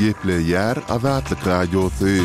Gepleýär Azatlyk Radiosy.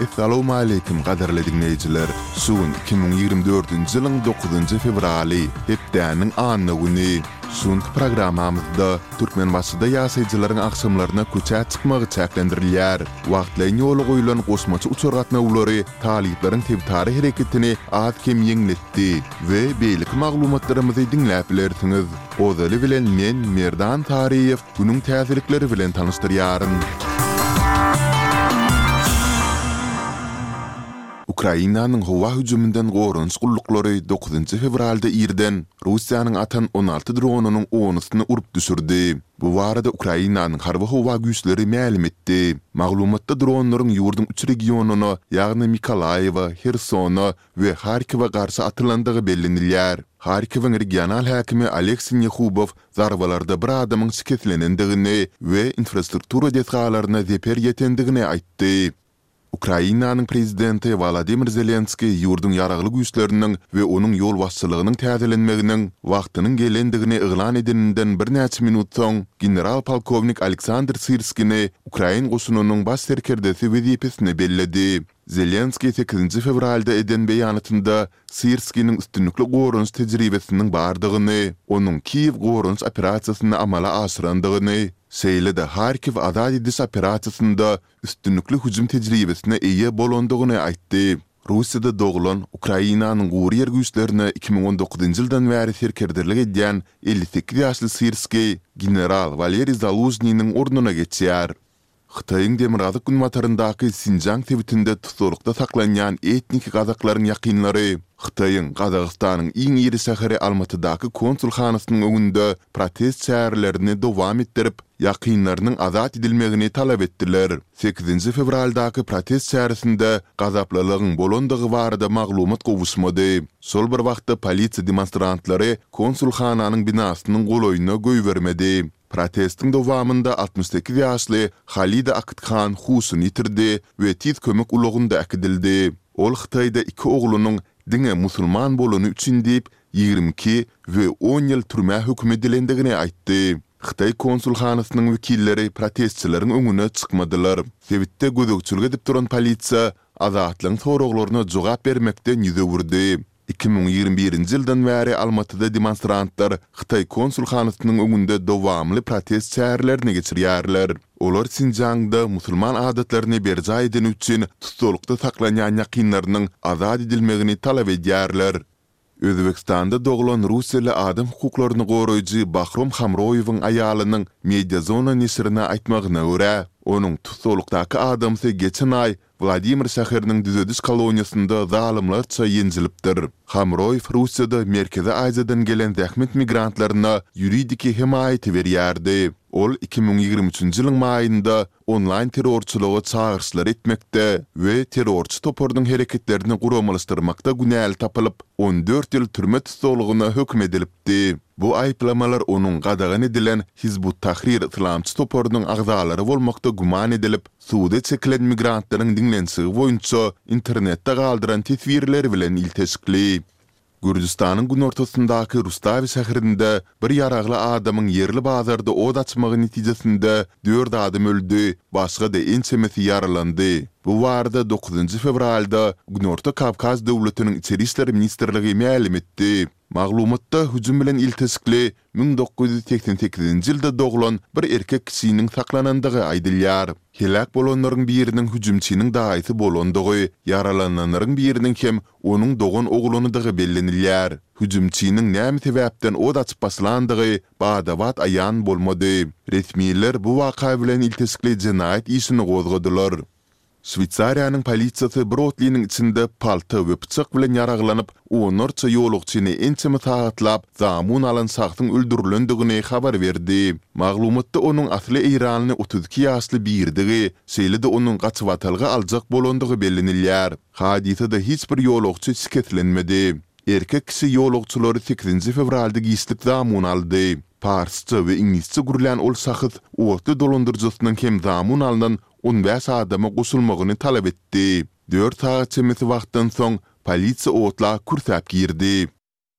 Essalawmaleýkim gadyrly diňleýjiler! Şu gün iki müň ýigrimi dördünji ýylyň dokuzynjy fewraly, hepdäniň anna güni. Şu günki programmamyzda Türkmenbaşyda ýaşaýjylaryň agşamlaryna köçä çykmagy çäklendirilýär. Wagtlaýyn ýola goýulan goşmaça uçar gatnawlary Talyplaryň sebitara hereketini az-kem ýeňletdi we beýleki maglumatlarymyzy diňläp bilersiňiz. Ozaly bilen men Merdan Saryýew günüň täzelikleri bilen tanyşdyrýaryn. Ukrainanyň howa hüjüminden goranyş gulluklary dokuzynjy fewralda irden Russiýanyň atan on alty dronynyň onusyny urup düşürdi. Bu barada Ukrainanyň Harby-howa güýçleri mälim etdi. Maglumatda dronlaryň ýurduň üç regionyna, ýagny Mykolaýewe, Hersona we Harkowa garşy atylandygy bellenilýär. Harkowyň regional häkimi Oleg Sinýahubow zarbalarda bir adamyň şikeslenendigini we infrastruktura desgalaryna zeper ýetendigini aýtdy. Ukrainanyň Prezidenti Wolodymyr Zelenskiý ýurduň Ýaragly Güýçleriniň we onuň ýolbaşçylygynyň täzelenmeginiň wagtynyň gelendigini yglan edeninden birnäçe minut soň general-polkownik Aleksandr Syrskini ukrain goşunynyň baş serkerdesi wezipesine belledi. Zelenskiý sekizinji fewralda eden beýanatynda Syrskiniň üstünlikli goranyş tejribesiniň bardygyny, onuň Kiýew goranyş operasiýasyny amala aşyrandygyny, şeýle-de Harkiwi azat ediş operasiýasynda üstünlikli hüjüm tejribesine eýe bolandygyny aýtdy. Russiýada doglan, Ukrainanyň gury ýer güýçlerine iki müň on dokuzynjy ýyldan bäri serkerdelik edýän elli sekiz ýaşly sirskiý general Waleriý Zalužnynyň ornuna geçýär. Hytaýyň demirgazyk-günbataryndaky Sinjiang sebitinde tussaglykda saklanýan etniki gazaklaryň ýakynlary Hytaýyň Gazagystanyň iň iri şäheri Almatydaky konsulhanasynyň öňünde protest çärelerini dowam etdirip, ýakynlarynyň azat edilmegini talap etdiler. Sekizinji fewraldaky protest çäresinde gazaplylygyň bolandygy barada maglumat gowuşmady. Şol bir wagtda polisiýa demonstrantlary konsulhananyň binasynyň golaýyna goýbermedi. Protestiň dowamynda altmyş sekiz ýaşly Halida Akthan huşuny ýitirdi we tiz kömek ulagynda äkidildi. Ol Hytaýda iki oglunyň diňe musulman bolany üçin diýip, ýigrimi iki we on ýyl türmä höküm edilendigini aýtdy. Hytaý konsulhanasynyň wekilleri protestçileriň öňüne çykmadylar. Sebitde gözegçilik edip duran polisiýa Azatlygyň soraglaryna jogap bermekden ýüz öwürdi. Iki müň ýigrimi birinji ýyldan bäri Almatyda demonstrantlar Hytaý konsulhanasynyň öňünde dowamly protest çärelerini geçirýärler. Olar Sinjiangda musulman adatlaryny berjaý edeni üçin tussaglyk-da saklanýan ýakynlarynyň azat edilmegini talap edýärler. Özbegistanda doglan russiýaly adam hukuklaryny goraýjy Bahrom Hamroýewiň aýalynyň Mediazona neşirine aýtmagyna görä, onuň tussaglykdaky adamsy geçen aý Wladimir şäheriniň düzediş koloniýasynda zalymlarça ýenjilipdir. Hamroýew Russiýada Merkezi Aziýadan gelen zähmet migrantlaryna ýuridiki hemaýaty berýärdi. Ol iki müň ýigrimi üçünji ýylyň maýynda onlaýn terrorçylyga çagyryşlar etmekde we terrorçy toparynyň hereketlerini guramalaşdyrmakda günäli tapylyp, on dört ýyl türme tussaglygyna höküm edilipdi. Bu aýyplamalar onuň gadagan edilen Hizb ut-Tahrir yslamçy toparynyň agzalary bolmakda güman edilip, suda çekilen migrantlaryň diňlenişigi boýunça internetde galdyran teswirleri bilen ilteşikli. Gürjüstanyň günortasyndaky Rustawi şäherinde bir ýaragly adamyň ýerli bazarda ot açmagy netijesinde dört adam öldi, başga-da ençemesi ýaralandy. Bu barada dokuzynjy fewralda Günorta Kawkaz döwletiniň Içeri işler ministrligi mälim etdi. Maglumatda hüjüm bilen ilteşikli müň dokuz ýüz segsen sekizinji ýylda doglan bir erkek kişiniň saklanandygy aýdylýar. Heläk bolanlaryň biriniň hüjümçiniň daýysy bolandygy, ýaralananlaryň biriniň hem Onuň dogan oglunydygy bellenilýär. Hüjümçiniň näme sebäpden ot açyp başlandygy bada-bat aýan bolmady. Resmiler bu waka bilen ilteşikli jenaýat işini gozgadylar. Şweýsariýanyň polisiýasy bir otlynyň içinde palta we pyçak bilen ýaraglanyp, onlarça ýolagçyny ençeme sagatlap zamun alan şahsyň öldürilendigini habar berdi. Maglumatda onuň asly eýranly otuz iki ýaşly birdigi, şeýle-de onuň gaçybatalga aljak bolandygy bellenilýär. Hadysada hiç bir ýolagçy şikeslenmedi. Erkek kişi ýolagçylary sekizinji fewralda giçlik zamun aldy. Parsça we iňlisçe gürlän ol şahs otly dolandyryjysynyň hem zamun alnan on bäş adama goşulmagyny talap etdi. Dört sagat çemesi wagtdan soň polisiýa otla kürsäp girdi.